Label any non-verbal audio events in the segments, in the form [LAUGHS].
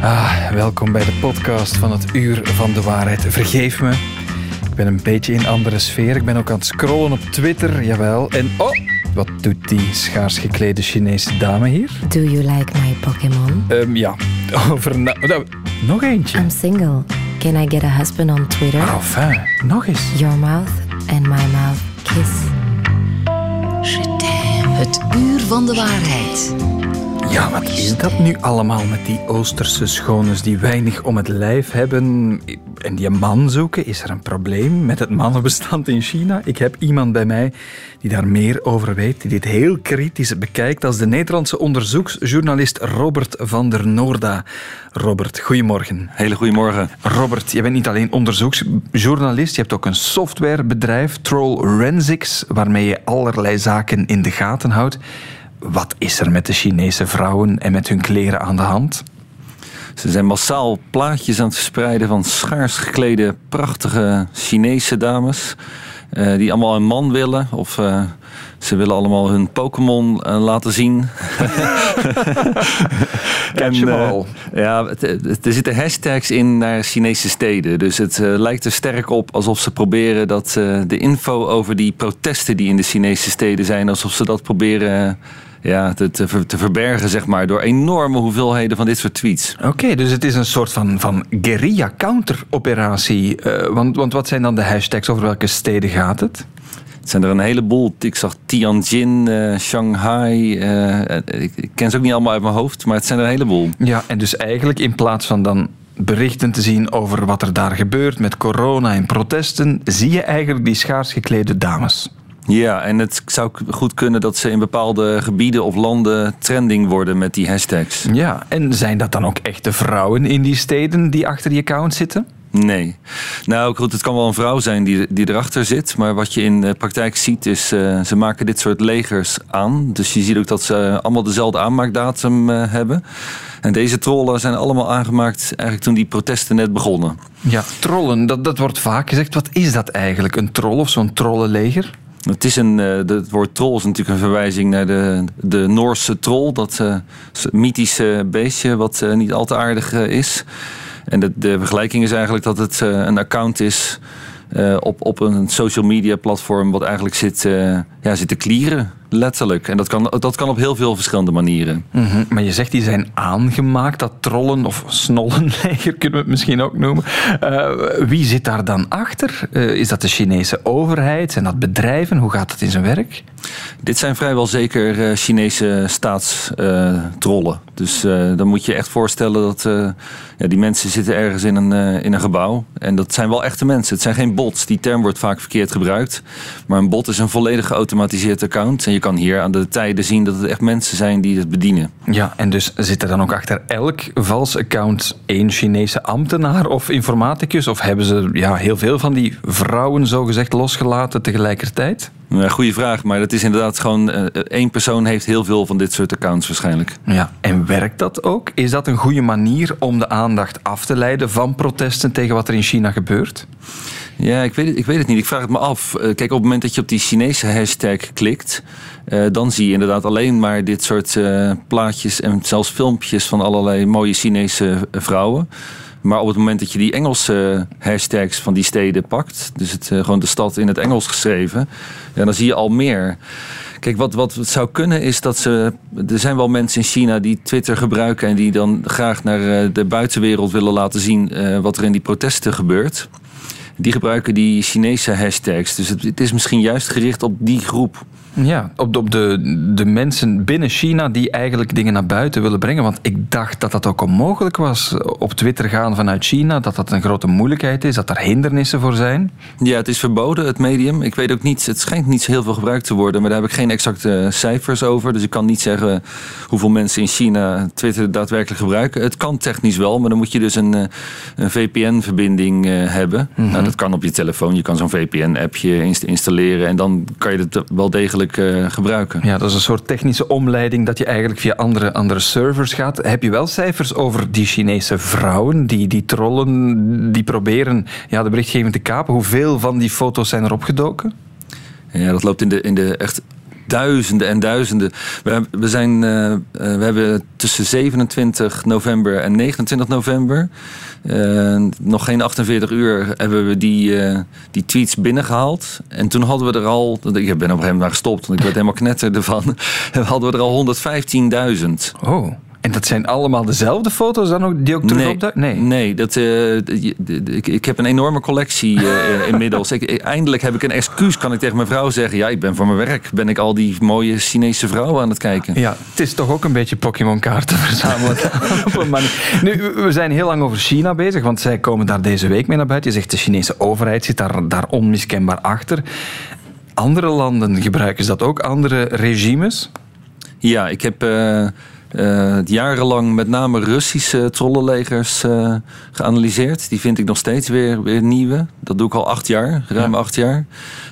Ah, welkom bij de podcast van het Uur van de Waarheid. Vergeef me, ik ben een beetje in andere sfeer. Ik ben ook aan het scrollen op Twitter, jawel. En oh, wat doet die schaars geklede Chinese dame hier? Do you like my Pokémon? Ehm, ja, over... na- nou, nog eentje. I'm single. Can I get a husband on Twitter? Ah, Enfin, nog eens. Your mouth and my mouth kiss. Het uur van de waarheid. Ja, wat is dat nu allemaal met die Oosterse schones die weinig om het lijf hebben en die een man zoeken? Is er een probleem met het mannenbestand in China? Ik heb iemand bij mij die daar meer over weet, die dit heel kritisch bekijkt, als de Nederlandse onderzoeksjournalist Robert van der Noorda. Robert, goedemorgen. Hele goedemorgen. Robert, je bent niet alleen onderzoeksjournalist, je hebt ook een softwarebedrijf, Troll Rensics, waarmee je allerlei zaken in de gaten houdt. Wat is er met de Chinese vrouwen en met hun kleren aan de hand? Ze zijn massaal plaatjes aan het verspreiden van schaars geklede, prachtige Chinese dames. eh, die allemaal een man willen. Of eh, ze willen allemaal hun Pokémon eh, laten zien. [LAUGHS] All. ja, het- het- er zitten hashtags in naar Chinese steden. Dus het lijkt er sterk op alsof ze proberen dat eh, de info over die protesten die in de Chinese steden zijn, alsof ze dat proberen ja, te, te, ver- te verbergen, zeg maar, door enorme hoeveelheden van dit soort tweets. Oké, dus het is een soort van, van guerrilla-counteroperatie. Eh, want, want wat zijn dan de hashtags? Over welke steden gaat het? Het zijn er een heleboel. Ik zag Tianjin, eh, Shanghai. eh, ik, ik ken ze ook niet allemaal uit mijn hoofd, maar het zijn er een heleboel. Ja, en dus eigenlijk in plaats van dan berichten te zien over wat er daar gebeurt met corona en protesten, zie je eigenlijk die schaars geklede dames. Ja, en het zou goed kunnen dat ze in bepaalde gebieden of landen trending worden met die hashtags. Ja, en zijn dat dan ook echte vrouwen in die steden die achter die account zitten? Nee. Nou goed, het kan wel een vrouw zijn die, die erachter zit. Maar wat je in de praktijk ziet is, eh, ze maken dit soort legers aan. Dus je ziet ook dat ze allemaal dezelfde aanmaakdatum eh, hebben. En deze trollen zijn allemaal aangemaakt eigenlijk toen die protesten net begonnen. Ja, trollen, dat, dat wordt vaak gezegd. Wat is dat eigenlijk? Een troll of zo'n trollenleger? Het, is een, eh, het woord troll is natuurlijk een verwijzing naar de, de Noorse troll. Dat eh, mythische beestje wat eh, niet al te aardig is. En de, de vergelijking is eigenlijk dat het een account is op, op een social media platform... wat eigenlijk zit, ja, zit te klieren, letterlijk. En dat kan, dat kan op heel veel verschillende manieren. Mhm, Maar je zegt die zijn aangemaakt, dat trollen of snollenleger [LAUGHS] kunnen we het misschien ook noemen. Eh, wie zit daar dan achter? Eh, is dat de Chinese overheid? Zijn dat bedrijven? Hoe gaat het in zijn werk? Dit zijn vrijwel zeker eh, Chinese staatstrollen. Dus eh, dan moet je echt voorstellen dat eh, ja, die mensen zitten ergens in een, eh, in een gebouw. En dat zijn wel echte mensen. Het zijn geen bots. Die term wordt vaak verkeerd gebruikt. Maar een bot is een volledig geautomatiseerd account. En je kan hier aan de tijden zien dat het echt mensen zijn die het bedienen. Ja, en dus zit er dan ook achter elk vals account één Chinese ambtenaar of informaticus? Of hebben ze ja, heel veel van die vrouwen zogezegd losgelaten tegelijkertijd? Ja, goeie vraag, maar dat is inderdaad gewoon... eh, één persoon heeft heel veel van dit soort accounts waarschijnlijk. Ja, en werkt dat ook? Is dat een goede manier om de aandacht af te leiden van protesten tegen wat er in China gebeurt? Ja, ik weet, het, ik weet het niet. Ik vraag het me af. Eh, Kijk, op het moment dat je op die Chinese hashtag klikt, eh, dan zie je inderdaad alleen maar dit soort eh, plaatjes en zelfs filmpjes van allerlei mooie Chinese eh, vrouwen. Maar op het moment dat je die Engelse hashtags van die steden pakt, dus het, eh, gewoon de stad in het Engels geschreven, ja, dan zie je al meer. Kijk, wat, wat het zou kunnen is dat ze. Er zijn wel mensen in China die Twitter gebruiken en die dan graag naar eh, de buitenwereld willen laten zien eh, wat er in die protesten gebeurt. Die gebruiken die Chinese hashtags. Dus het is misschien juist gericht op die groep. Ja, op de, op de, de mensen binnen China die eigenlijk dingen naar buiten willen brengen. Want ik dacht dat dat ook onmogelijk was. Op Twitter gaan vanuit China, dat dat een grote moeilijkheid is, dat daar hindernissen voor zijn. Ja, het is verboden, het medium. Ik weet ook niet, het schijnt niet zo heel veel gebruikt te worden, maar daar heb ik geen exacte cijfers over. Dus ik kan niet zeggen hoeveel mensen in China Twitter daadwerkelijk gebruiken. Het kan technisch wel, maar dan moet je dus een, eh, een VPN-verbinding eh, hebben. Nou, dat kan op je telefoon. Je kan zo'n VPN-appje installeren en dan kan je het wel degelijk eh, gebruiken. Ja, dat is een soort technische omleiding dat je eigenlijk via andere, andere servers gaat. Heb je wel cijfers over die Chinese vrouwen, die, die trollen, die proberen ja, de berichtgeving te kapen? Hoeveel van die foto's zijn er opgedoken? Ja, dat loopt in de, in de echt duizenden en duizenden. We, we, zijn, uh, we hebben tussen 27 november en 29 november, uh, nog geen 48 uur, hebben we die, die tweets binnengehaald. En toen hadden we er al, ik ben op een gegeven moment gestopt, want ik werd helemaal knetter ervan. [LAUGHS] hadden we er al 115.000. Oh. En dat zijn allemaal dezelfde foto's dan ook, die ook terug nee, opduiken? Nee, nee dat, uh, ik, ik heb een enorme collectie uh, [LAUGHS] inmiddels. ik, eindelijk heb ik een excuus, kan ik tegen mijn vrouw zeggen. Ja, ik ben voor mijn werk, ben ik al die mooie Chinese vrouwen aan het kijken. Ja, het is toch ook een beetje Pokémon-kaarten verzamelen. [LAUGHS] nu, we zijn heel lang over China bezig, want zij komen daar deze week mee naar buiten. Je zegt de Chinese overheid zit daar, daar onmiskenbaar achter. Andere landen gebruiken ze dat ook, andere regimes? Ja, ik heb... Uh, uh, jarenlang met name Russische trollenlegers uh, geanalyseerd. Die vind ik nog steeds weer, weer nieuwe. Dat doe ik al acht jaar, ruim ja. acht jaar.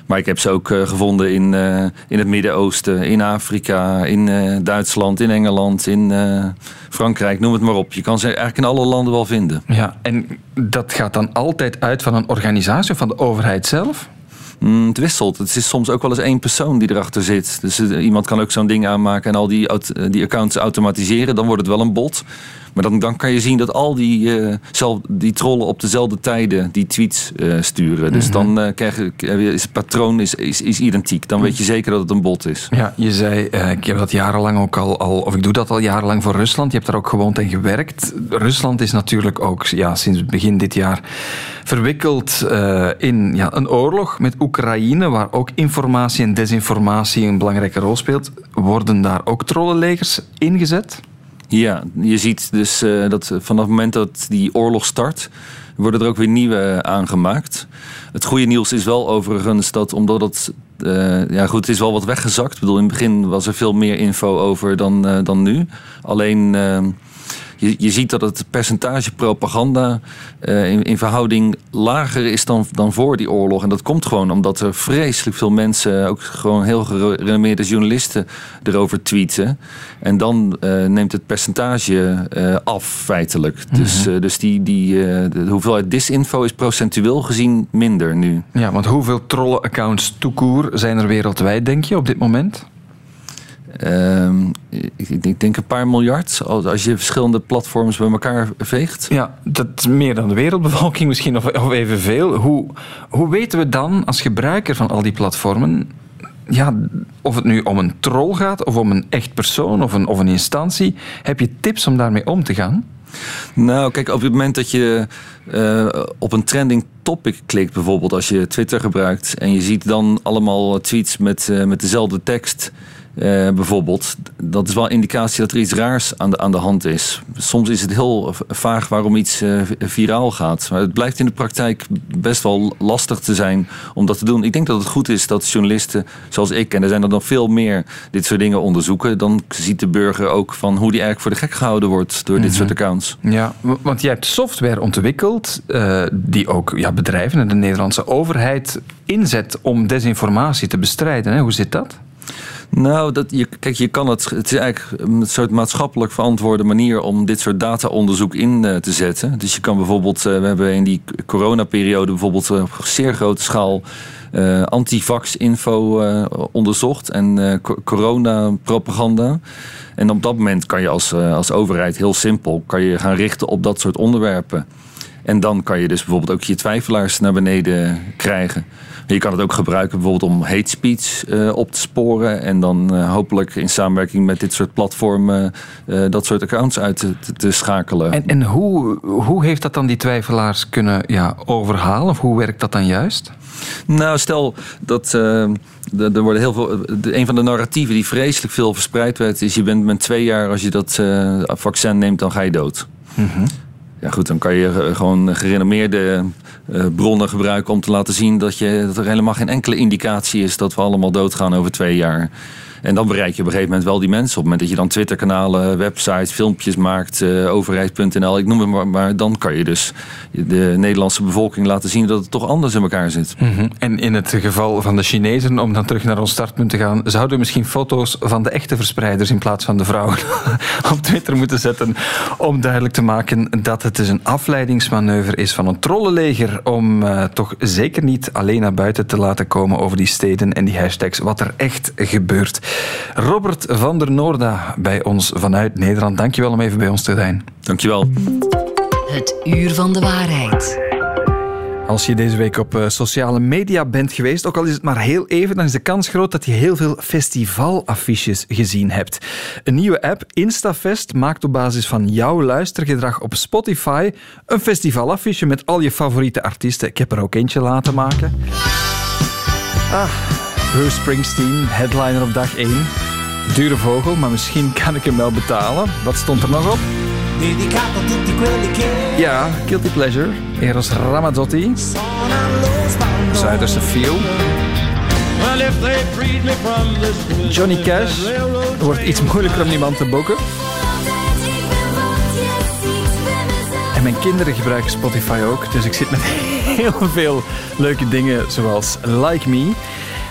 Maar ik heb ze ook uh, gevonden in, in het Midden-Oosten, in Afrika, in Duitsland, in Engeland, in Frankrijk, noem het maar op. Je kan ze eigenlijk in alle landen wel vinden. Ja, en dat gaat dan altijd uit van een organisatie van de overheid zelf? Mm, het wisselt. Het is soms ook wel eens één persoon die erachter zit. Dus uh, iemand kan ook zo'n ding aanmaken en al die, die accounts automatiseren. Dan wordt het wel een bot. Maar dan, dan kan je zien dat al die, uh, zelf, die trollen op dezelfde tijden die tweets sturen. Dus mm -hmm. dan krijg je, is het patroon is, is, is identiek. Dan weet je zeker dat het een bot is. Ja, je zei, ik heb dat jarenlang ook al, al, of ik doe dat al jarenlang voor Rusland. Je hebt daar ook gewoond en gewerkt. Rusland is natuurlijk ook ja, sinds begin dit jaar verwikkeld uh, in ja, een oorlog met Oekraïne, waar ook informatie en desinformatie een belangrijke rol speelt. Worden daar ook trollenlegers ingezet? Ja, je ziet dus uh, dat vanaf het moment dat die oorlog start, worden er ook weer nieuwe aangemaakt. Het goede nieuws is wel overigens dat omdat het. Ja, goed, het is wel wat weggezakt. Ik bedoel, in het begin was er veel meer info over dan, dan nu. Alleen. Je, je ziet dat het percentage propaganda uh, in, in, verhouding lager is dan, dan voor die oorlog. En dat komt gewoon omdat er vreselijk veel mensen, ook gewoon heel gerenommeerde journalisten, erover tweeten. En dan uh, neemt het percentage uh, af, feitelijk. Mm -hmm. Dus, dus die, die, de hoeveelheid disinfo is procentueel gezien minder nu. Ja, want hoeveel trollen-accounts toekoer zijn er wereldwijd, denk je, op dit moment? Um, ik, ik, denk een paar miljard. Als je verschillende platforms bij elkaar veegt. Ja, dat is meer dan de wereldbevolking misschien, of, of evenveel. Hoe, hoe weten we dan als gebruiker van al die platformen ja, of het nu om een troll gaat, of om een echt persoon, of een, of een instantie. Heb je tips om daarmee om te gaan? Nou, kijk, op het moment dat je uh, op een trending topic klikt, bijvoorbeeld als je Twitter gebruikt, en je ziet dan allemaal tweets met, uh, met dezelfde tekst. Uh, bijvoorbeeld, dat is wel een indicatie dat er iets raars aan de, aan de hand is. Soms is het heel vaag waarom iets uh, viraal gaat. Maar het blijkt in de praktijk best wel lastig te zijn om dat te doen. Ik denk dat het goed is dat journalisten zoals ik, en er zijn er nog veel meer, dit soort dingen onderzoeken. Dan ziet de burger ook van hoe die eigenlijk voor de gek gehouden wordt door dit mm -hmm. soort accounts. Ja, want jij hebt software ontwikkeld uh, die ook ja, bedrijven en de Nederlandse overheid inzet om desinformatie te bestrijden. Hè? Hoe zit dat? Nou, dat, je, kijk, je kan het. Het is eigenlijk een soort maatschappelijk verantwoorde manier om dit soort data-onderzoek in uh, te zetten. Dus je kan bijvoorbeeld, uh, we hebben in die coronaperiode bijvoorbeeld uh, op zeer grote schaal uh, antivax-info onderzocht en uh, corona-propaganda. En op dat moment kan je als, als overheid heel simpel kan je gaan richten op dat soort onderwerpen. En dan kan je dus bijvoorbeeld ook je twijfelaars naar beneden krijgen. Je kan het ook gebruiken bijvoorbeeld om hate speech uh, op te sporen. En dan uh, hopelijk in samenwerking met dit soort platformen uh, dat soort accounts uit te, te schakelen. En, en hoe, hoe heeft dat dan die twijfelaars kunnen ja, overhalen? Of hoe werkt dat dan juist? Nou, stel dat er worden heel veel. Een van de narratieven die vreselijk veel verspreid werd, is: je bent met twee jaar, als je dat vaccin neemt, dan ga je dood. Mm -hmm. Ja, goed, dan kan je gewoon gerenommeerde bronnen gebruiken om te laten zien dat, je, dat er helemaal geen enkele indicatie is dat we allemaal doodgaan over twee jaar. En dan bereik je op een gegeven moment wel die mensen. Op het moment dat je dan Twitterkanalen, websites, filmpjes maakt, uh, overheid.nl, ik noem maar, maar. Dan kan je dus de Nederlandse bevolking laten zien dat het toch anders in elkaar zit. -hmm. En in het geval van de Chinezen, om dan terug naar ons startpunt te gaan, zouden we misschien foto's van de echte verspreiders in plaats van de vrouwen [LAUGHS] op Twitter moeten zetten. Om duidelijk te maken dat het dus een afleidingsmanoeuvre is van een trollenleger. Om uh, toch zeker niet alleen naar buiten te laten komen over die steden en die hashtags, wat er echt gebeurt. Robert van der Noorda bij ons vanuit Nederland. Dankjewel om even bij ons te zijn. Dankjewel. Het uur van de waarheid. Als je deze week op eh, sociale media bent geweest, ook al is het maar heel even, dan is de kans groot dat je heel veel festivalaffiches gezien hebt. Een nieuwe app, Instafest, maakt op basis van jouw luistergedrag op Spotify een festivalaffiche met al je favoriete artiesten. Ik heb er ook eentje laten maken. Ah, Bruce Springsteen, headliner op dag 1. Dure vogel, maar misschien kan ik hem wel betalen. Wat stond er nog op? Ja, Guilty Pleasure, Eros Ramazzotti. Zuiderse Feel. Johnny Cash. railroad Wordt iets moeilijker om die man te boeken. En mijn kinderen gebruiken Spotify ook, dus ik zit met [LAUGHS] heel veel leuke dingen zoals Like Me.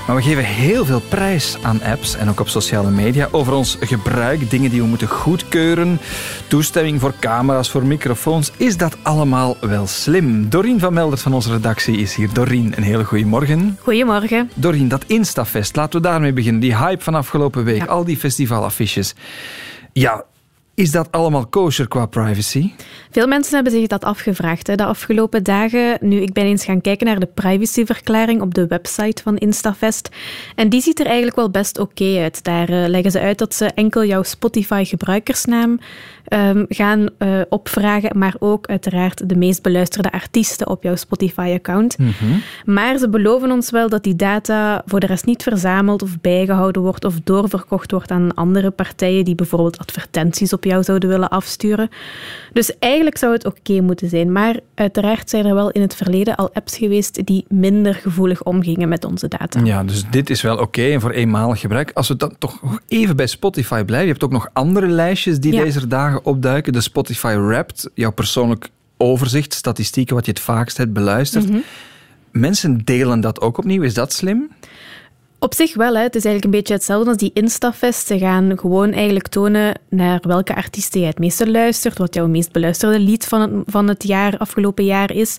Maar we geven heel veel prijs aan apps en ook op sociale media over ons gebruik, dingen die we moeten goedkeuren, toestemming voor camera's, voor microfoons. Is dat allemaal wel slim? Dorien van Meldert van onze redactie is hier. Dorien, een hele goede morgen. Goedemorgen. Dorien, dat Instafest, laten we daarmee beginnen. Die hype van afgelopen week, al die festivalaffiches. Ja, is dat allemaal kosher qua privacy? Veel mensen hebben zich dat afgevraagd hè, de afgelopen dagen. Nu, ik ben eens gaan kijken naar de privacyverklaring op de website van Instafest. En die ziet er eigenlijk wel best oké uit. Daar eh, leggen ze uit dat ze enkel jouw Spotify-gebruikersnaam ehm, gaan eh, opvragen, maar ook uiteraard de meest beluisterde artiesten op jouw Spotify-account. Maar ze beloven ons wel dat die data voor de rest niet verzameld of bijgehouden wordt of doorverkocht wordt aan andere partijen die bijvoorbeeld advertenties op jou zouden willen afsturen. Dus eigenlijk zou het oké moeten zijn. Maar uiteraard zijn er wel in het verleden al apps geweest die minder gevoelig omgingen met onze data. Ja, dus dit is wel oké en voor eenmalig gebruik. Als we dan toch even bij Spotify blijven. Je hebt ook nog andere lijstjes die Ja. deze dagen opduiken. De Spotify Wrapped, jouw persoonlijk overzicht, statistieken, wat je het vaakst hebt beluisterd. Mhm. Mensen delen dat ook opnieuw. Is dat slim? Op zich wel, hè. het is eigenlijk een beetje hetzelfde als die Instafest. Ze gaan gewoon eigenlijk tonen naar welke artiesten jij het meeste luistert, wat jouw meest beluisterde lied van het, van het jaar, afgelopen jaar is.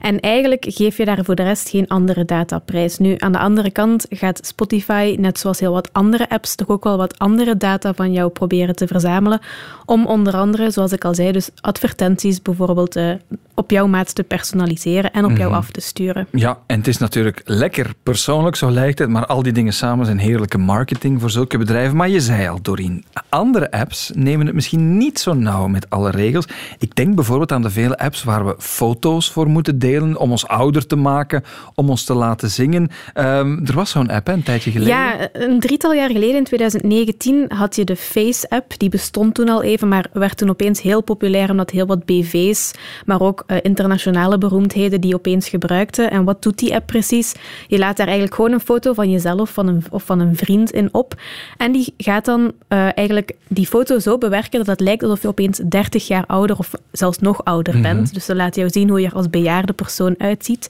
En eigenlijk geef je daar voor de rest geen andere dataprijs. Nu, aan de andere kant gaat Spotify, net zoals heel wat andere apps, toch ook wel wat andere data van jou proberen te verzamelen, om onder andere, zoals ik al zei, dus advertenties bijvoorbeeld eh, op jouw maat te personaliseren en op jou af te sturen. Ja, en het is natuurlijk lekker persoonlijk, zo lijkt het. Maar al die dingen samen zijn heerlijke marketing voor zulke bedrijven. Maar je zei al, Doreen, andere apps nemen het misschien niet zo nauw met alle regels. Ik denk bijvoorbeeld aan de vele apps waar we foto's voor moeten delen om ons ouder te maken, om ons te laten zingen. Ehm, er was zo'n app, een tijdje geleden. Ja, een drietal jaar geleden, in 2019, had je de Face-app. Die bestond toen al even, maar werd toen opeens heel populair omdat heel wat BV's, maar ook eh, internationale beroemdheden die opeens gebruikten. En wat doet die app precies? Je laat daar eigenlijk gewoon een foto van jezelf van een, of van een vriend in op. En die gaat dan eh, eigenlijk die foto zo bewerken dat het lijkt alsof je opeens 30 jaar ouder of zelfs nog ouder bent. Dus ze laat jou zien hoe je er als bejaarde persoon uitziet.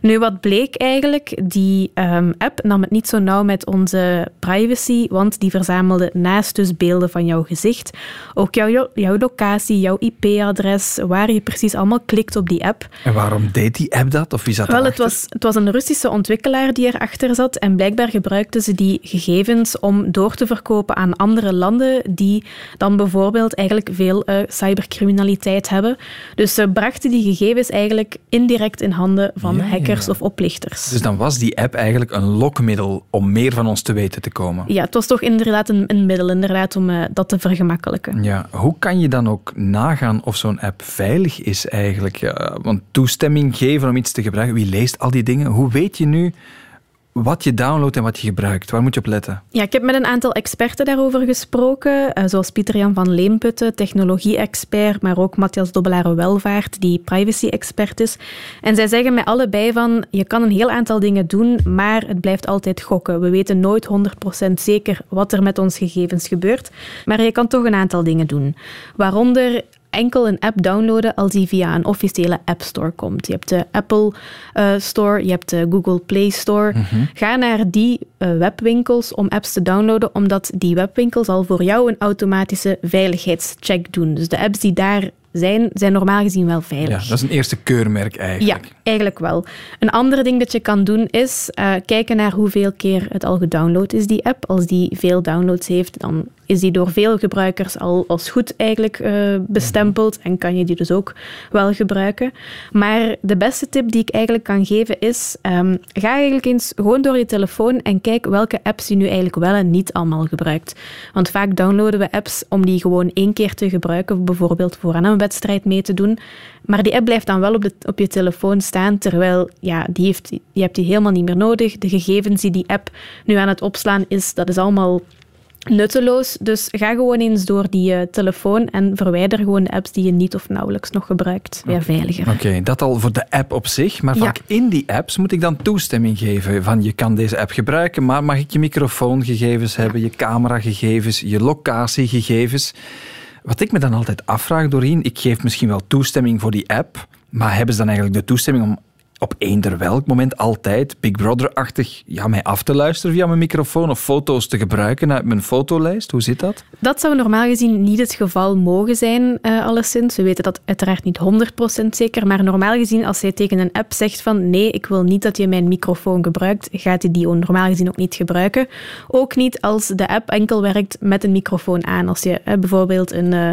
Nu, wat bleek eigenlijk? Die ehm, app nam het niet zo nauw met onze privacy, want die verzamelde naast dus beelden van jouw gezicht ook jouw, jouw locatie, jouw IP-adres, waar je precies allemaal klikt op die app. En waarom deed die app dat? Of wie zat Wel, het was, het was een Russische ontwikkelaar die erachter zat en blijkbaar gebruikten ze die gegevens om door te verkopen aan andere landen die dan bijvoorbeeld eigenlijk veel eh, cybercriminaliteit hebben. Dus ze brachten die gegevens eigenlijk indirect in handen van Ja, hackers ja. of oplichters. Dus dan was die app eigenlijk een lokmiddel om meer van ons te weten te komen. Ja, het was toch inderdaad een, een middel inderdaad, om eh, dat te vergemakkelijken. Ja, hoe kan je dan ook nagaan of zo'n app veilig is eigenlijk? Want toestemming geven om iets te gebruiken, wie leest al die dingen? Hoe weet je nu wat je downloadt en wat je gebruikt? Waar moet je op letten? Ja, ik heb met een aantal experten daarover gesproken, eh, zoals Pieter-Jan van Leemputten, technologie-expert, maar ook Matthias Dobbelare-Welvaart, die privacy-expert is. En zij zeggen mij allebei van, je kan een heel aantal dingen doen, maar het blijft altijd gokken. We weten nooit 100% zeker wat er met ons gegevens gebeurt, maar je kan toch een aantal dingen doen. Waaronder enkel een app downloaden als die via een officiële App Store komt. Je hebt de Apple eh, Store, je hebt de Google Play Store. Ga naar die eh, webwinkels om apps te downloaden, omdat die webwinkels al voor jou een automatische veiligheidscheck doen. Dus de apps die daar zijn, zijn normaal gezien wel veilig. Ja, dat is een eerste keurmerk eigenlijk. Ja, eigenlijk wel. Een ander ding dat je kan doen is uh, kijken naar hoeveel keer het al gedownload is, die app. Als die veel downloads heeft, dan is die door veel gebruikers al als goed eigenlijk uh, bestempeld en kan je die dus ook wel gebruiken. Maar de beste tip die ik eigenlijk kan geven is, um, ga eigenlijk eens gewoon door je telefoon en kijk welke apps je nu eigenlijk wel en niet allemaal gebruikt. Want vaak downloaden we apps om die gewoon één keer te gebruiken, bijvoorbeeld voor een wedstrijd mee te doen. Maar die app blijft dan wel op, de, op je telefoon staan, terwijl ja, die heeft, je hebt die helemaal niet meer nodig. De gegevens die die app nu aan het opslaan is, dat is allemaal nutteloos. Dus ga gewoon eens door die uh, telefoon en verwijder gewoon de apps die je niet of nauwelijks nog gebruikt. Weer veiliger. Oké, dat al voor de app op zich. Maar vaak in die apps moet ik dan toestemming geven van je kan deze app gebruiken, maar mag ik je microfoongegevens hebben, je cameragegevens, je locatiegegevens? Wat ik me dan altijd afvraag, Doreen, ik geef misschien wel toestemming voor die app, maar hebben ze dan eigenlijk de toestemming om op eender welk moment altijd Big Brother-achtig ja, mij af te luisteren via mijn microfoon of foto's te gebruiken uit mijn fotolijst? Hoe zit dat? Dat zou normaal gezien niet het geval mogen zijn, uh, alleszins. We weten dat uiteraard niet 100% zeker, maar normaal gezien als jij tegen een app zegt van nee, ik wil niet dat je mijn microfoon gebruikt, gaat hij die normaal gezien ook niet gebruiken. Ook niet als de app enkel werkt met een microfoon aan. Als je uh, bijvoorbeeld een... Uh,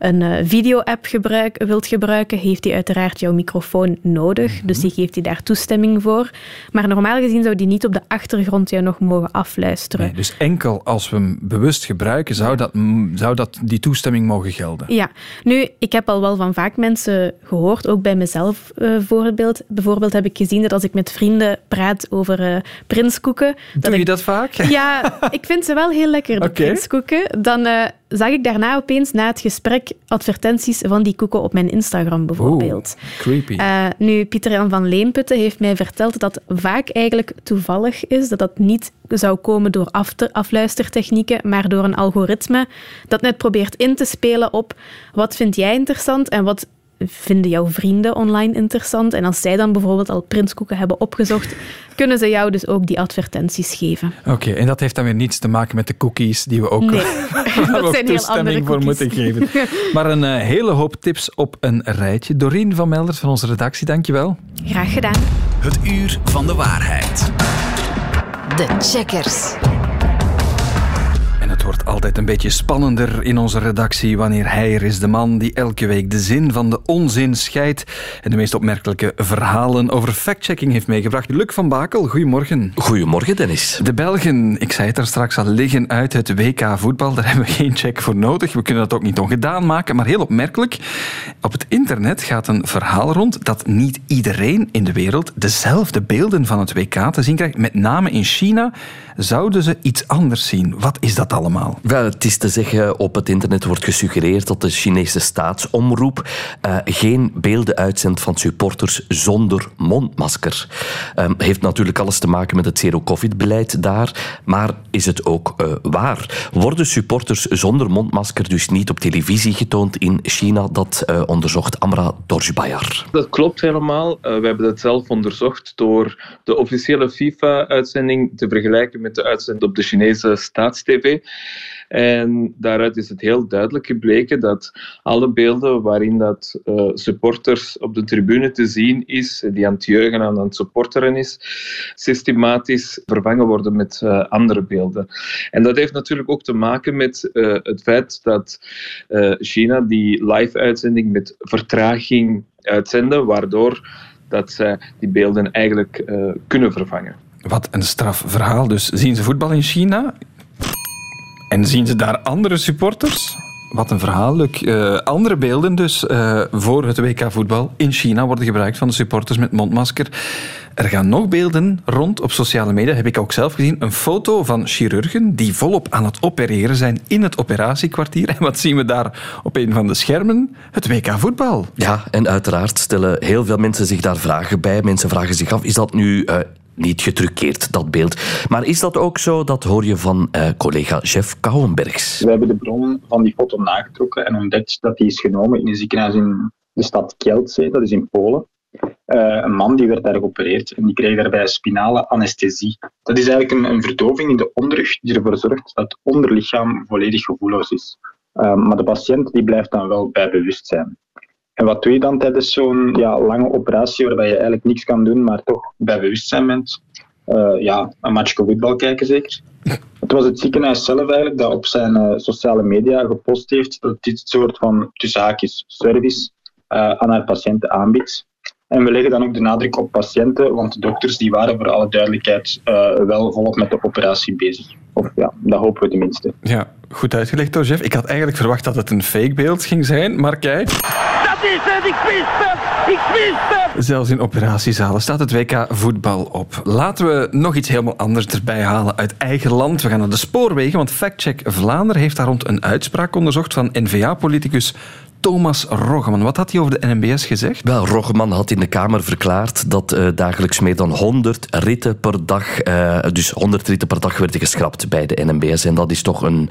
een uh, video-app gebruik, wilt gebruiken, heeft hij uiteraard jouw microfoon nodig. Mhm. Dus die geeft hij daar toestemming voor. Maar normaal gezien zou die niet op de achtergrond jou nog mogen afluisteren. Nee, dus enkel als we hem bewust gebruiken, zou, dat, zou dat die toestemming mogen gelden? Ja. Nu, ik heb al wel van vaak mensen gehoord, ook bij mezelf uh, voorbeeld. Bijvoorbeeld heb ik gezien dat als ik met vrienden praat over uh, prinskoeken... Doe je dat vaak? Ja, ik vind ze wel heel lekker, de [LAUGHS] okay. prinskoeken. Dan zag ik daarna opeens na het gesprek advertenties van die koeken op mijn Instagram bijvoorbeeld. Oeh, creepy. Uh, nu, Pieter-Jan van Leemputten heeft mij verteld dat dat vaak eigenlijk toevallig is, dat dat niet zou komen door afluistertechnieken, maar door een algoritme dat net probeert in te spelen op wat vind jij interessant en wat vinden jouw vrienden online interessant. En als zij dan bijvoorbeeld al prinskoeken hebben opgezocht, kunnen ze jou dus ook die advertenties geven. Oké, en dat heeft dan weer niets te maken met de cookies die we ook nee, waar [LAUGHS] [LAUGHS] dat zijn heel andere voor moeten geven. [LAUGHS] Maar een uh, hele hoop tips op een rijtje. Dorien van Melders van onze redactie, dankjewel. Graag gedaan. Het uur van de waarheid. De checkers. Het wordt altijd een beetje spannender in onze redactie wanneer hij er is, de man die elke week de zin van de onzin scheidt en de meest opmerkelijke verhalen over factchecking heeft meegebracht. Luc van Bakel, goedemorgen. Goedemorgen, Dennis. De Belgen, ik zei het er straks al, liggen uit het WK voetbal. Daar hebben we geen check voor nodig. We kunnen dat ook niet ongedaan maken, maar heel opmerkelijk. Op het internet gaat een verhaal rond dat niet iedereen in de wereld dezelfde beelden van het WK te zien krijgt. Met name in China zouden ze iets anders zien. Wat is dat allemaal? Wel, het is te zeggen, op het internet wordt gesuggereerd dat de Chinese staatsomroep uh, geen beelden uitzendt van supporters zonder mondmasker. Um, heeft natuurlijk alles te maken met het zero-covid-beleid daar, maar is het ook uh, waar? Worden supporters zonder mondmasker dus niet op televisie getoond in China? Dat uh, onderzocht Amra Dorjbayar. Dat klopt helemaal. we hebben dat zelf onderzocht door de officiële FIFA-uitzending te vergelijken met de uitzending op de Chinese staatstv. En daaruit is het heel duidelijk gebleken dat alle beelden waarin dat uh, supporters op de tribune te zien is, die aan het juichen en aan het supporteren is, systematisch vervangen worden met uh, andere beelden. En dat heeft natuurlijk ook te maken met uh, het feit dat China die live-uitzending met vertraging uitzenden, waardoor dat zij die beelden eigenlijk kunnen vervangen. Wat een straf verhaal. Dus zien ze voetbal in China? En zien ze daar andere supporters? Wat een verhaal, Luc. Uh, andere beelden dus uh, voor het WK voetbal in China worden gebruikt van de supporters met mondmasker. Er gaan nog beelden rond op sociale media, heb ik ook zelf gezien. Een foto van chirurgen die volop aan het opereren zijn in het operatiekwartier. [LAUGHS] En wat zien we daar op een van de schermen? Het WK voetbal. Ja, en uiteraard stellen heel veel mensen zich daar vragen bij. Mensen vragen zich af, is dat nu uh, niet getruckeerd, dat beeld. Maar is dat ook zo? Dat hoor je van uh, collega Jeff Kouwenbergs. We hebben de bron van die foto nagetrokken en ontdekt dat die is genomen in een ziekenhuis in de stad Kielce, dat is in Polen. Uh, een man die werd daar geopereerd en die kreeg daarbij spinale anesthesie. Dat is eigenlijk een, een verdoving in de onderrug die ervoor zorgt dat het onderlichaam volledig gevoelloos is. Uh, maar de patiënt die blijft dan wel bij bewustzijn. En wat doe je dan tijdens zo'n ja, lange operatie waarbij je eigenlijk niks kan doen, maar toch bij bewustzijn bent? Uh, ja, een matchje voetbal kijken zeker. [LAUGHS] Het was het ziekenhuis zelf eigenlijk dat op zijn uh, sociale media gepost heeft dat dit soort van tussen haakjes service uh, aan haar patiënten aanbiedt. En we leggen dan ook de nadruk op patiënten, want de dokters die waren voor alle duidelijkheid wel volop met de operatie bezig. Of ja, dat hopen we tenminste. Ja, goed uitgelegd door Jeff. Ik had eigenlijk verwacht dat het een fake beeld ging zijn, maar kijk. Dat is het, ik wist het, ik wist het! Zelfs in operatiezalen staat het WK voetbal op. Laten we nog iets helemaal anders erbij halen uit eigen land. We gaan naar de spoorwegen, want Factcheck Vlaanderen heeft daar rond een uitspraak onderzocht van N-VA-politicus Thomas Roggeman. Wat had hij over de NMBS gezegd? Wel, Roggeman had in de Kamer verklaard dat uh, dagelijks meer dan 100 ritten per dag, uh, dus 100 ritten per dag werden geschrapt bij de NMBS. En dat is toch een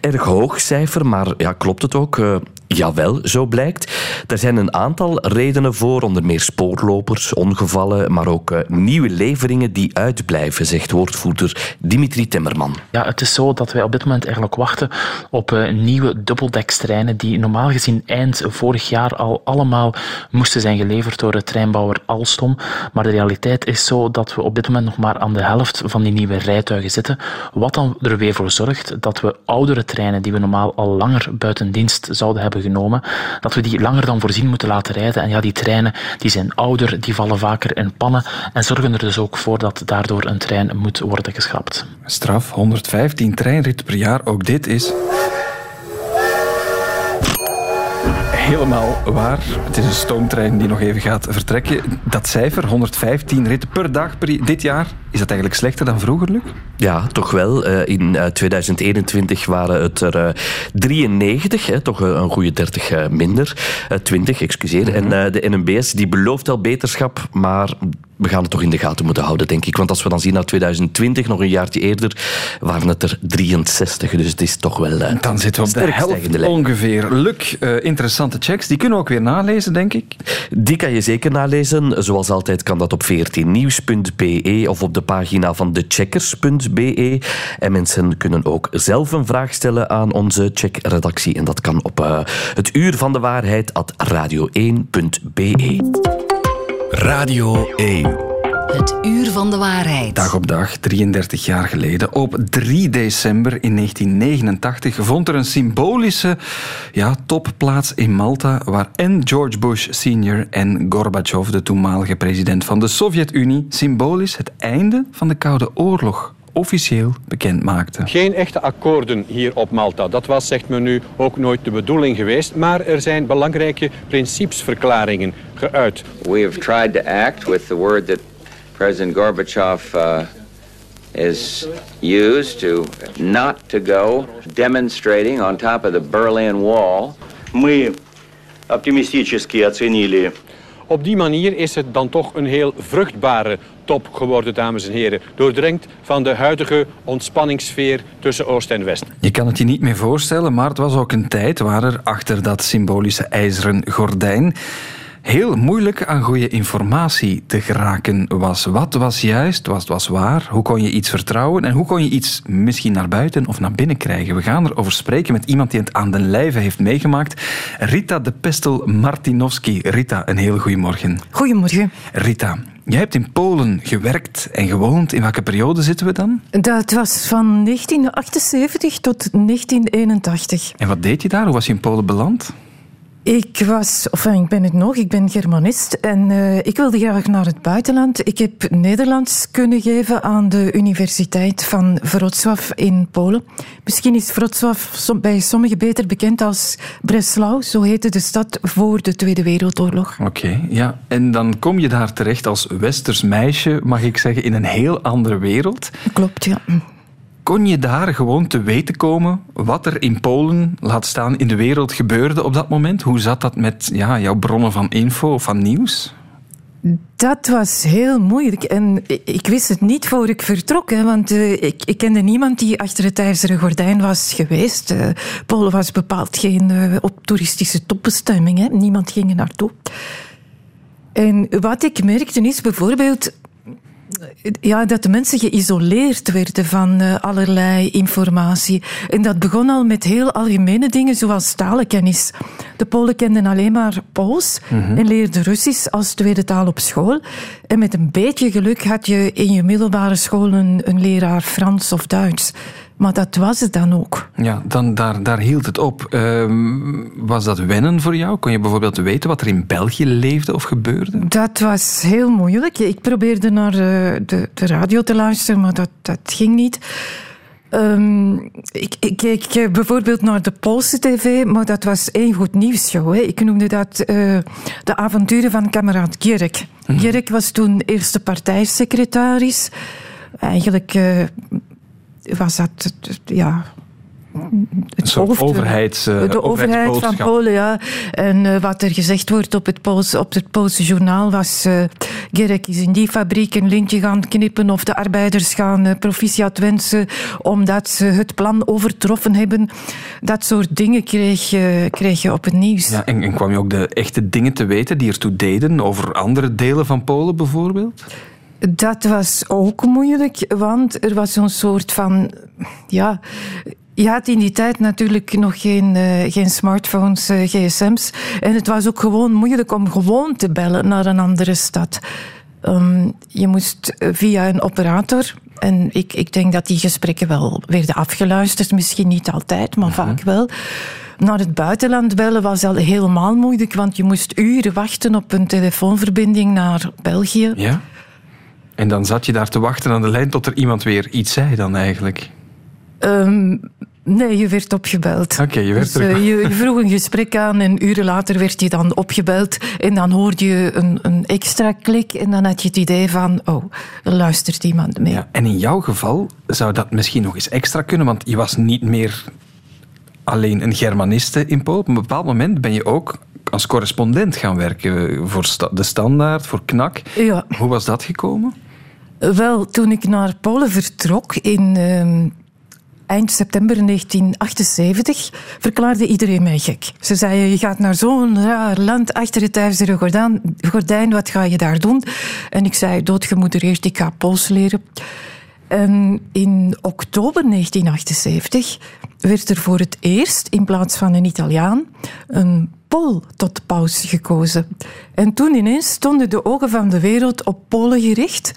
erg hoog cijfer, maar ja, klopt het ook? Uh, Jawel, zo blijkt. Er zijn een aantal redenen voor, onder meer spoorlopers, ongevallen, maar ook uh, nieuwe leveringen die uitblijven, zegt woordvoerder Dimitri Timmerman. Ja, het is zo dat wij op dit moment eigenlijk wachten op uh, nieuwe dubbeldekstreinen die normaal gezien eind vorig jaar al allemaal moesten zijn geleverd door de treinbouwer Alstom. Maar de realiteit is zo dat we op dit moment nog maar aan de helft van die nieuwe rijtuigen zitten. Wat dan er weer voor zorgt dat we oudere treinen die we normaal al langer buiten dienst zouden hebben genomen, dat we die langer dan voorzien moeten laten rijden. En ja, die treinen die zijn ouder, die vallen vaker in pannen en zorgen er dus ook voor dat daardoor een trein moet worden geschrapt. Straf, 115 treinritten per jaar, ook dit is helemaal waar. Het is een stoomtrein die nog even gaat vertrekken. Dat cijfer, 115 ritten per dag per dit jaar, is dat eigenlijk slechter dan vroeger, Luc? Ja, toch wel. In 2021 waren het er 93, hè, toch een goede 30 minder. 20, excuseer. Mm -hmm. En de NMBS die belooft wel beterschap, maar we gaan het toch in de gaten moeten houden, denk ik. Want als we dan zien naar 2020, nog een jaartje eerder, waren het er 63. Dus het is toch wel. Uh, dan zitten we op de helft ongeveer. Luc, uh, interessante checks. Die kunnen we ook weer nalezen, denk ik. Die kan je zeker nalezen. Zoals altijd kan dat op 14nieuws.be of op de pagina van decheckers.be. En mensen kunnen ook zelf een vraag stellen aan onze checkredactie. En dat kan op uh, het uur van de waarheid at radio1.be. Radio 1. Het uur van de waarheid. Dag op dag, 33 jaar geleden, op 3 december in 1989, vond er een symbolische ja, topplaats in Malta waar en George Bush senior en Gorbachev, de toenmalige president van de Sovjet-Unie, symbolisch het einde van de Koude Oorlog officieel bekend maakte. Geen echte akkoorden hier op Malta. Dat was, zegt men nu, ook nooit de bedoeling geweest. Maar er zijn belangrijke principesverklaringen geuit. We have tried to act with the word that President Gorbachev uh, is used to not to go demonstrating on top of the Berlin Wall. Мы оптимистически оценили op die manier is het dan toch een heel vruchtbare top geworden, dames en heren. Doordrenkt van de huidige ontspanningssfeer tussen Oost en West. Je kan het je niet meer voorstellen, maar het was ook een tijd waar er achter dat symbolische ijzeren gordijn heel moeilijk aan goede informatie te geraken was. Wat was juist, wat was waar, hoe kon je iets vertrouwen en hoe kon je iets misschien naar buiten of naar binnen krijgen. We gaan erover spreken met iemand die het aan den lijve heeft meegemaakt. Rita de Pestel Martinowski. Rita, een heel goedemorgen. Goedemorgen. Rita, Jij hebt in Polen gewerkt en gewoond. In welke periode zitten we dan? Dat was van 1978 tot 1981. En wat deed je daar? Hoe was je in Polen beland? Ik was, of ik ben het nog, ik ben Germanist en uh, ik wilde graag naar het buitenland. Ik heb Nederlands kunnen geven aan de Universiteit van Wrocław in Polen. Misschien is Wrocław bij sommigen beter bekend als Breslau, zo heette de stad voor de Tweede Wereldoorlog. Oké, okay, ja. En dan kom je daar terecht als westers meisje, mag ik zeggen, in een heel andere wereld. Klopt, ja. Kon je daar gewoon te weten komen wat er in Polen, laat staan in de wereld, gebeurde op dat moment? Hoe zat dat met ja, jouw bronnen van info, van nieuws? Dat was heel moeilijk. En ik wist het niet voor ik vertrok, hè, want uh, ik, ik, kende niemand die achter het ijzeren gordijn was geweest. Uh, Polen was bepaald geen uh, op toeristische topbestemming. Hè. Niemand ging er naartoe. En wat ik merkte is bijvoorbeeld ja, dat de mensen geïsoleerd werden van uh, allerlei informatie. En dat begon al met heel algemene dingen, zoals talenkennis. De Polen kenden alleen maar Pools Mhm. en leerden Russisch als tweede taal op school. En met een beetje geluk had je in je middelbare school een, een leraar Frans of Duits. Maar dat was het dan ook. Ja, dan, daar, daar hield het op. Ehm, was dat wennen voor jou? Kon je bijvoorbeeld weten wat er in België leefde of gebeurde? Dat was heel moeilijk. Ik probeerde naar eh, de, de radio te luisteren, maar dat, dat ging niet. Ehm, ik, ik keek eh, bijvoorbeeld naar de Poolse tv, maar dat was één goed nieuwsshow. Hè. Ik noemde dat eh, de avonturen van kameraad Gierk. Mhm. Gierk was toen eerste partijsecretaris. Eigenlijk was dat, het- ja... Soort overheids, eh, de overheid van. Polen, ja. En eh, wat er gezegd wordt op het, Pools, op het Poolse journaal was... eh Gerek is in die fabriek een lintje gaan knippen... of de arbeiders gaan proficiat wensen... omdat ze het plan overtroffen hebben. Dat soort dingen kreeg, je- kreeg je op het nieuws. Ja, en, en kwam je ook de echte dingen te weten die ertoe deden over andere delen van Polen bijvoorbeeld? Dat was ook moeilijk, want er was zo'n soort van. Ja, je had in die tijd natuurlijk nog geen, eh, geen smartphones, eh, gsm's. En het was ook gewoon moeilijk om gewoon te bellen naar een andere stad. Ehm, je moest eh, via een operator. En ik, ik denk dat die gesprekken wel werden afgeluisterd. Misschien niet altijd, maar vaak wel. Naar het buitenland bellen was al helemaal moeilijk, want je moest uren wachten op een telefoonverbinding naar België. Ja. En dan zat je daar te wachten aan de lijn tot er iemand weer iets zei dan eigenlijk. Ehm, nee, je werd opgebeld. Oké, je werd Dus, eh, terug- je, je vroeg een gesprek aan en uren later werd je dan opgebeld. En dan hoorde je een, een extra klik en dan had je het idee van... Oh, er luistert iemand mee. Ja, en in jouw geval zou dat misschien nog eens extra kunnen, want je was niet meer alleen een Germaniste in Polen. Op een bepaald moment ben je ook als correspondent gaan werken voor de Standaard, voor KNAK. Ja. Hoe was dat gekomen? Wel, toen ik naar Polen vertrok in ehm, eind september 1978, verklaarde iedereen mij gek. Ze zeiden, je gaat naar zo'n raar land achter het ijzeren gordijn, gordijn, wat ga je daar doen? En ik zei, doodgemoedereerd, ik ga Pools leren. En in oktober 1978 werd er voor het eerst, in plaats van een Italiaan, een Pool tot paus gekozen. En toen ineens stonden de ogen van de wereld op Polen gericht.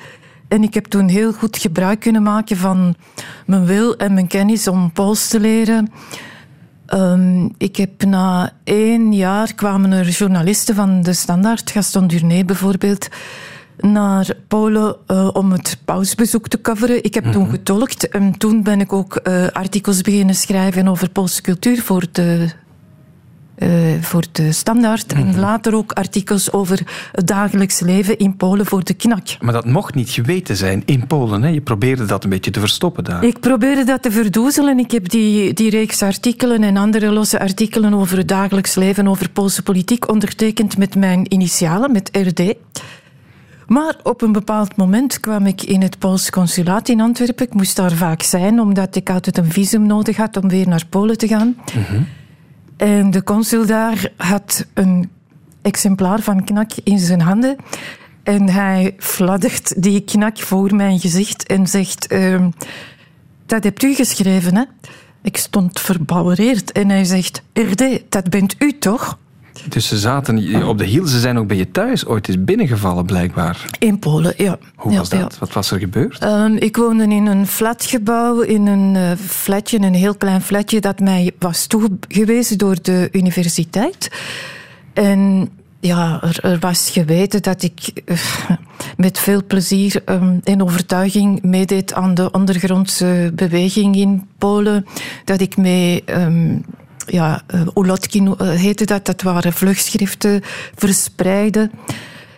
En ik heb toen heel goed gebruik kunnen maken van mijn wil en mijn kennis om Pools te leren. Ehm, ik heb na één jaar kwamen er journalisten van de Standaard, Gaston Durné bijvoorbeeld, naar Polen eh, om het pausbezoek te coveren. Ik heb toen getolkt en toen ben ik ook eh, artikels beginnen schrijven over Poolse cultuur voor de, eh, voor de Standaard. En later ook artikels over het dagelijks leven in Polen voor de KNAK. Maar dat mocht niet geweten zijn in Polen. Hè? Je probeerde dat een beetje te verstoppen daar. Ik probeerde dat te verdoezelen. Ik heb die, die reeks artikelen en andere losse artikelen over het dagelijks leven, over Poolse politiek, ondertekend met mijn initialen, met RD. Maar op een bepaald moment kwam ik in het Poolse consulaat in Antwerpen. Ik moest daar vaak zijn, omdat ik altijd een visum nodig had om weer naar Polen te gaan. En de consul daar had een exemplaar van knak in zijn handen. En hij fladdert die knak voor mijn gezicht en zegt... ehm, dat hebt u geschreven, hè? Ik stond verbouwereerd en hij zegt... RD, dat bent u toch? Dus ze zaten op de hiel. Ze zijn ook bij je thuis ooit eens binnengevallen, blijkbaar. In Polen, ja. Hoe Ja, was dat? ja. Wat was er gebeurd? Ehm, ik woonde in een flatgebouw, in een eh, flatje, een heel klein flatje dat mij was toegewezen door de universiteit. En ja, er, er was geweten dat ik eh, met veel plezier ehm, en overtuiging meedeed aan de ondergrondse beweging in Polen. Dat ik mee... ehm, ja, Ulotki no- eh, heette dat. Dat waren vlugschriften verspreiden.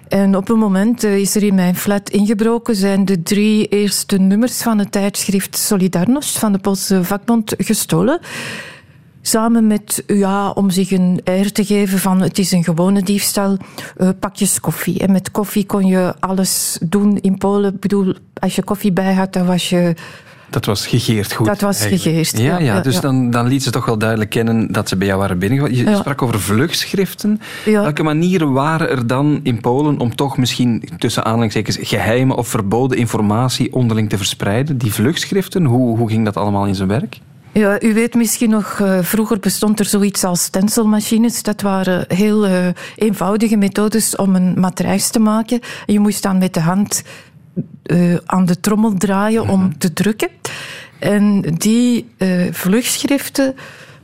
En op een moment eh, is er in mijn flat ingebroken, zijn de drie eerste nummers van het tijdschrift Solidarność van de Poolse vakbond gestolen. Samen met, ja, om zich een air te geven van het is een gewone diefstal, eh, pakjes koffie. En met koffie kon je alles doen in Polen. Ik bedoel, als je koffie bij had, dan was je Dat was gegeerd goed. Dat was gegeerd, Ja, ja, dus ja. Dan, dan liet ze toch wel duidelijk kennen dat ze bij jou waren binnengevallen. Je Ja. sprak over vlugschriften. Ja. Welke manieren waren er dan in Polen om toch misschien tussen aanhalingstekens geheime of verboden informatie onderling te verspreiden? Die vlugschriften, hoe, hoe ging dat allemaal in zijn werk? Ja, u weet misschien nog, eh, vroeger bestond er zoiets als stencilmachines. Dat waren heel eh, eenvoudige methodes om een matrijs te maken. En je moest dan met de hand eh, aan de trommel draaien om te drukken. En die eh, vlugschriften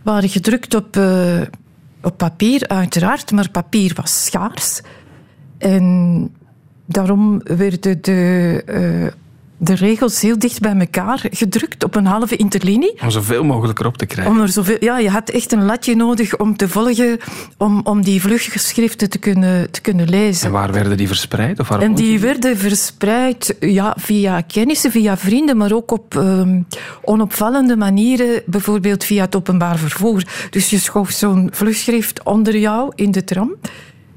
waren gedrukt op, eh, op papier, uiteraard, maar papier was schaars. En daarom werden de, de regels heel dicht bij elkaar gedrukt op een halve interlinie. Om zoveel mogelijk erop te krijgen. Om er zoveel, ja, je had echt een latje nodig om te volgen, om, om die vluggeschriften te kunnen, te kunnen lezen. En waar werden die verspreid? Of waar En die werden verspreid ja, via kennissen, via vrienden, maar ook op ehm, onopvallende manieren, bijvoorbeeld via het openbaar vervoer. Dus je schoof zo'n vlugschrift onder jou in de tram.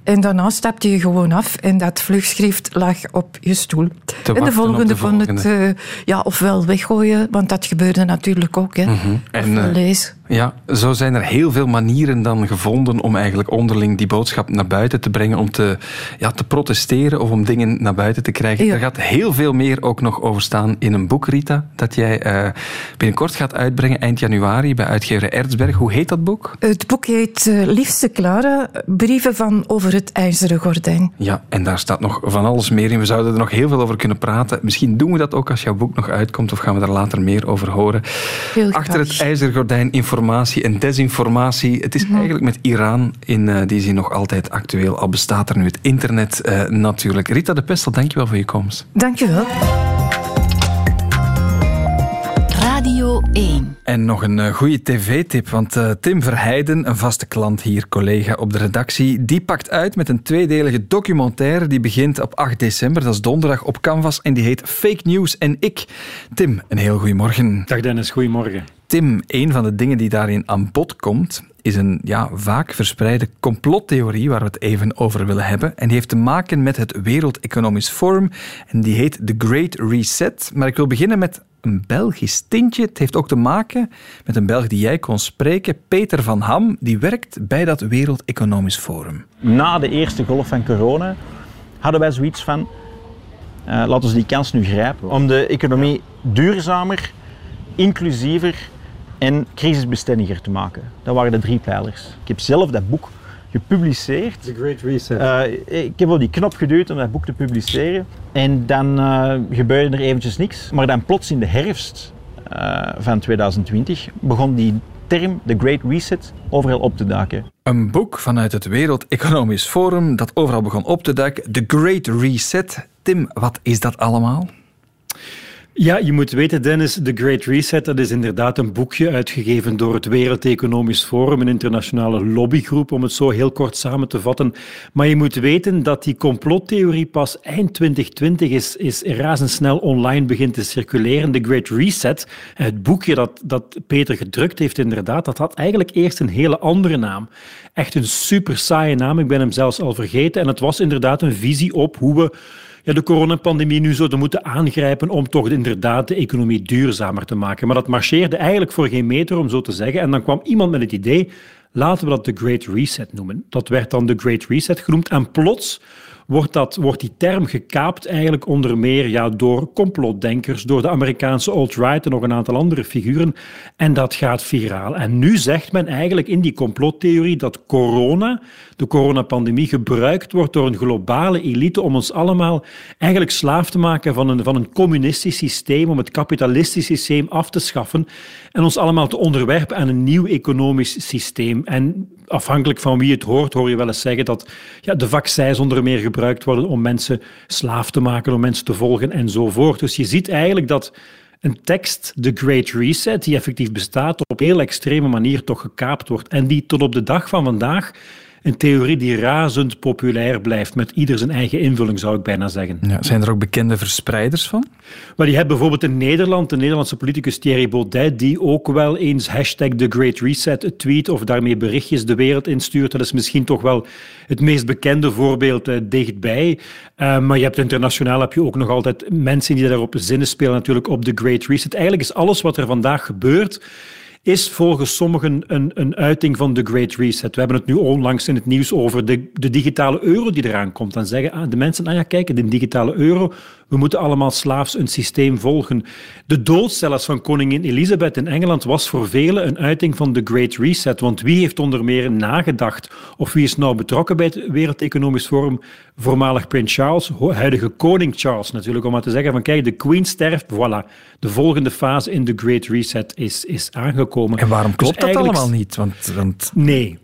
En daarna stapte je gewoon af en dat vlugschrift lag op je stoel. en de volgende de kon het eh, ja, ofwel weggooien, want dat gebeurde natuurlijk ook. Hè. Mhm. En, eh, lezen. Ja, zo zijn er heel veel manieren dan gevonden om eigenlijk onderling die boodschap naar buiten te brengen, om te, ja, te protesteren of om dingen naar buiten te krijgen. Ja. Er gaat heel veel meer ook nog over staan in een boek, Rita, dat jij eh, binnenkort gaat uitbrengen, eind januari, bij uitgever Erzberg. Hoe heet dat boek? Het boek heet eh, Liefste Clara, brieven van over het ijzeren gordijn. Ja, en daar staat nog van alles meer in. We zouden er nog heel veel over kunnen praten. Misschien doen we dat ook als jouw boek nog uitkomt, of gaan we daar later meer over horen. Heel Achter graag. het ijzeren gordijn informatie en desinformatie. Het is Mhm. eigenlijk met Iran in eh, die zin nog altijd actueel. Al bestaat er nu het internet eh, natuurlijk. Rita de Pestel, dankjewel voor je komst. Dank je wel. Radio 1. En nog een eh, goede tv-tip, want Tim Verheijden, een vaste klant hier, collega op de redactie, die pakt uit met een tweedelige documentaire die begint op 8 december, dat is donderdag, op Canvas en die heet Fake News en ik. Tim, een heel goedemorgen. Dag Dennis, goedemorgen. Tim, een van de dingen die daarin aan bod komt, is een ja, vaak verspreide complottheorie waar we het even over willen hebben. En die heeft te maken met het Wereld Economisch Forum en die heet The Great Reset. Maar ik wil beginnen met een Belgisch tintje. Het heeft ook te maken met een Belg die jij kon spreken, Peter van Ham, die werkt bij dat Wereld Economisch Forum. Na de eerste golf van corona hadden wij zoiets van, eh, laten we die kans nu grijpen om de economie duurzamer, inclusiever en crisisbestendiger te maken. Dat waren de drie pijlers. Ik heb zelf dat boek gepubliceerd. The Great Reset. Eh, ik heb op die knop geduwd om dat boek te publiceren. En dan eh, gebeurde er eventjes niks. Maar dan plots in de herfst eh, van 2020 begon die term, de Great Reset, overal op te duiken. Een boek vanuit het Wereld Economisch Forum dat overal begon op te duiken. The Great Reset. Tim, wat is dat allemaal? Ja, je moet weten, Dennis, The Great Reset, dat is inderdaad een boekje uitgegeven door het Wereld Economisch Forum, een internationale lobbygroep, om het zo heel kort samen te vatten. Maar je moet weten dat die complottheorie pas eind 2020 is, is razendsnel online begint te circuleren. The Great Reset, het boekje dat, dat Peter gedrukt heeft, inderdaad, dat had eigenlijk eerst een hele andere naam. Echt een super saaie naam, ik ben hem zelfs al vergeten. En het was inderdaad een visie op hoe we ja, de coronapandemie nu zouden moeten aangrijpen om toch inderdaad de economie duurzamer te maken. Maar dat marcheerde eigenlijk voor geen meter, om zo te zeggen. En dan kwam iemand met het idee, laten we dat de Great Reset noemen. Dat werd dan de Great Reset genoemd. En plots wordt, dat, wordt die term gekaapt eigenlijk onder meer ja, door complotdenkers, door de Amerikaanse alt-right en nog een aantal andere figuren. En dat gaat viraal. En nu zegt men eigenlijk in die complottheorie dat corona, de coronapandemie, gebruikt wordt door een globale elite om ons allemaal eigenlijk slaaf te maken van een, van een communistisch systeem, om het kapitalistisch systeem af te schaffen en ons allemaal te onderwerpen aan een nieuw economisch systeem. En afhankelijk van wie het hoort, hoor je wel eens zeggen dat ja, de vaccins onder meer gebruikt worden om mensen slaaf te maken, om mensen te volgen enzovoort. Dus je ziet eigenlijk dat een tekst, The Great Reset, die effectief bestaat, op heel extreme manier toch gekaapt wordt. En die tot op de dag van vandaag een theorie die razend populair blijft, met ieder zijn eigen invulling, zou ik bijna zeggen. Ja, zijn er ook bekende verspreiders van? Wel, je hebt bijvoorbeeld in Nederland de Nederlandse politicus Thierry Baudet, die ook wel eens hashtag The Great Reset tweet of daarmee berichtjes de wereld instuurt. Dat is misschien toch wel het meest bekende voorbeeld uh, dichtbij. Uh, maar je hebt internationaal heb je ook nog altijd mensen die daarop zinnen spelen, natuurlijk op The Great Reset. Eigenlijk is alles wat er vandaag gebeurt is volgens sommigen een, een uiting van de Great Reset. We hebben het nu onlangs in het nieuws over de, de digitale euro die eraan komt. Dan zeggen ah, de mensen, nou ja, kijk, de digitale euro, we moeten allemaal slaafs een systeem volgen. De dood van koningin Elisabeth in Engeland was voor velen een uiting van de Great Reset. Want wie heeft onder meer nagedacht of wie is nou betrokken bij het Wereld Economisch Forum? Voormalig Prins Charles, huidige koning Charles natuurlijk, om maar te zeggen van kijk, de Queen sterft, voilà. De volgende fase in de Great Reset is, is aangekomen. En waarom klopt dus dat allemaal niet? Want, want... Nee,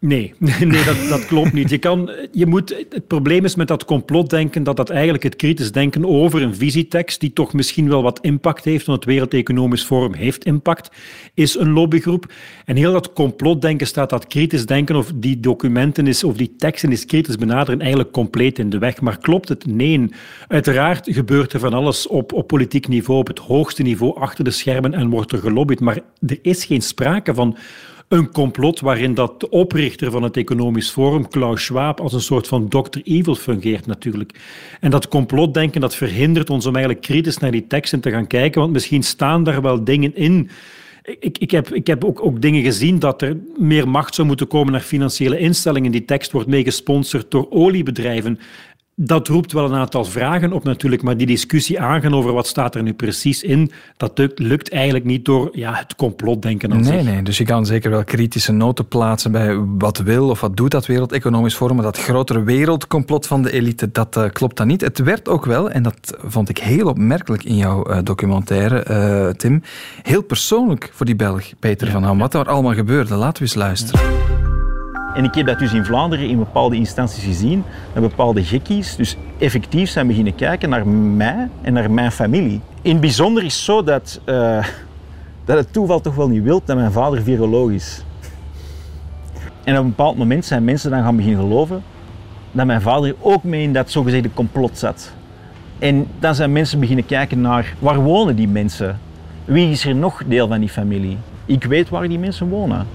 Nee, [LAUGHS] nee dat, dat klopt niet. Je kan, je moet, het probleem is met dat complotdenken dat dat eigenlijk het kritisch denken over een visietekst die toch misschien wel wat impact heeft, want het Wereld Economisch Forum heeft impact, is een lobbygroep. En heel dat complotdenken staat dat kritisch denken of die documenten is, of die teksten is kritisch benaderen eigenlijk compleet in de weg. Maar klopt het? Nee. Uiteraard gebeurt er van alles op, op politiek niveau, op het hoogste niveau, achter de schermen en wordt er gelobbyd. Maar er is geen sprake van een complot waarin dat de oprichter van het Economisch Forum, Klaus Schwab, als een soort van Dr. Evil fungeert natuurlijk. En dat complotdenken dat verhindert ons om eigenlijk kritisch naar die teksten te gaan kijken, want misschien staan daar wel dingen in ik, ik, heb, ik heb ook, ook dingen gezien dat er meer macht zou moeten komen naar financiële instellingen. Die tekst wordt mee gesponsord door oliebedrijven dat roept wel een aantal vragen op natuurlijk, maar die discussie aangaan over wat staat er nu precies in, dat lukt eigenlijk niet door ja, het complotdenken aan nee, zich. Nee, dus je kan zeker wel kritische noten plaatsen bij wat wil of wat doet dat Wereld Economisch Forum, maar dat grotere wereldcomplot van de elite, dat uh, klopt dan niet. Het werd ook wel, en dat vond ik heel opmerkelijk in jouw uh, documentaire, uh, Tim, heel persoonlijk voor die Belg, Peter ja. van Ham. Wat er allemaal gebeurde, laten we eens luisteren. Ja. En ik heb dat dus in Vlaanderen in bepaalde instanties gezien, met bepaalde gekkies. Dus effectief zijn beginnen kijken naar mij en naar mijn familie. In het bijzonder is zo dat, uh, dat het toeval toch wel niet wil dat mijn vader viroloog is. En op een bepaald moment zijn mensen dan gaan beginnen geloven dat mijn vader ook mee in dat zogezegde complot zat. En dan zijn mensen beginnen kijken naar waar wonen die mensen? Wie is er nog deel van die familie? Ik weet waar die mensen wonen.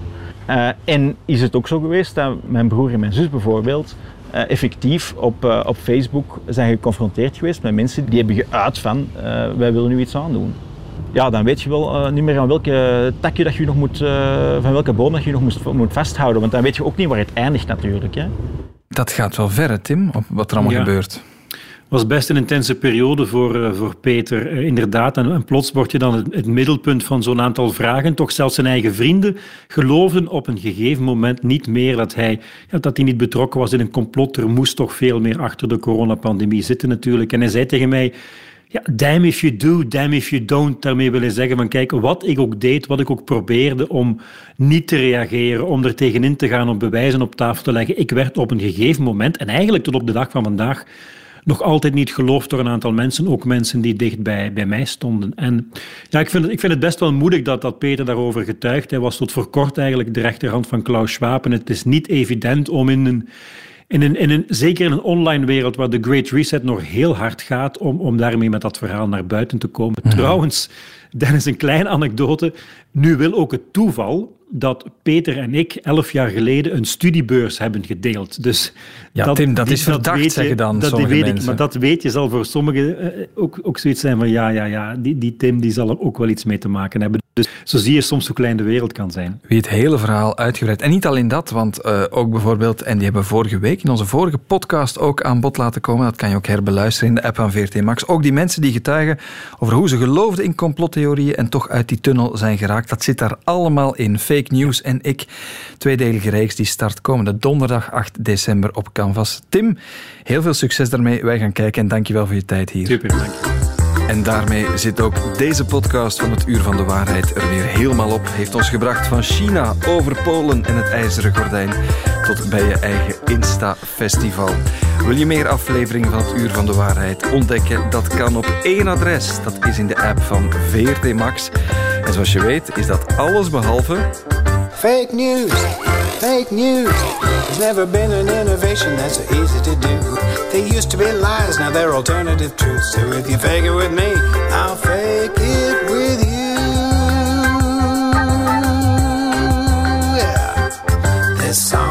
Uh, en is het ook zo geweest dat mijn broer en mijn zus bijvoorbeeld uh, effectief op, uh, op Facebook zijn geconfronteerd geweest met mensen die hebben geuit van wij willen nu iets aandoen. Ja, dan weet je wel niet meer aan welke takje dat je nog moet, van welke boom dat je nog moet, moet vasthouden, want dan weet je ook niet waar het eindigt natuurlijk. Hè. Dat gaat wel ver, Tim, op wat er allemaal ja. gebeurt was best een intense periode voor, uh, voor Peter, uh, inderdaad. En, plots word je dan het, middelpunt van zo'n aantal vragen. Toch zelfs zijn eigen vrienden geloofden op een gegeven moment niet meer dat hij, dat hij niet betrokken was in een complot. Er moest toch veel meer achter de coronapandemie zitten natuurlijk. En hij zei tegen mij... Ja, damn if you do, damn if you don't. Daarmee willen zeggen van kijk, wat ik ook deed, wat ik ook probeerde om niet te reageren, om er tegenin te gaan, om bewijzen op tafel te leggen. Ik werd op een gegeven moment, en eigenlijk tot op de dag van vandaag, nog altijd niet geloofd door een aantal mensen, ook mensen die dicht bij, bij mij stonden. En ja, ik vind, het, ik vind het best wel moedig dat, dat Peter daarover getuigt. Hij was tot voor kort eigenlijk de rechterhand van Klaus Schwab en het is niet evident om in een in een, in een, zeker in een online wereld waar de Great Reset nog heel hard gaat, om, om daarmee met dat verhaal naar buiten te komen. Mm. Trouwens, Dennis, een kleine anekdote. Nu wil ook het toeval dat Peter en ik elf jaar geleden een studiebeurs hebben gedeeld. Dus ja, dat, Tim, dat is verdacht, zeggen dan dat sommige weet mensen. Ik, maar dat weet je, zal voor sommigen uh, ook, ook zoiets zijn van ja, ja, ja, die, die Tim die zal er ook wel iets mee te maken hebben. Dus zo zie je soms hoe klein de wereld kan zijn. Wie het hele verhaal uitgebreid. En niet alleen dat, want uh, ook bijvoorbeeld, en die hebben we vorige week in onze vorige podcast ook aan bod laten komen, dat kan je ook herbeluisteren in de app van VRT Max. Ook die mensen die getuigen over hoe ze geloofden in complottheorieën en toch uit die tunnel zijn geraakt, dat zit daar allemaal in. Fake news en ik. Tweedelige reeks die start komende donderdag 8 december op Canvas. Tim, heel veel succes daarmee. Wij gaan kijken en dankjewel voor je tijd hier. Super, dank je. En daarmee zit ook deze podcast van het Uur van de Waarheid er weer helemaal op. Heeft ons gebracht van China over Polen en het IJzeren Gordijn tot bij je eigen Insta-festival. Wil je meer afleveringen van het Uur van de Waarheid ontdekken? Dat kan op één adres. Dat is in de app van VRT Max. En zoals je weet is dat alles behalve... Fake news, fake news. There's never been an innovation that's so easy to do. They used to be lies, now they're alternative truths. So if you fake it with me, I'll fake it with you. Yeah. This song.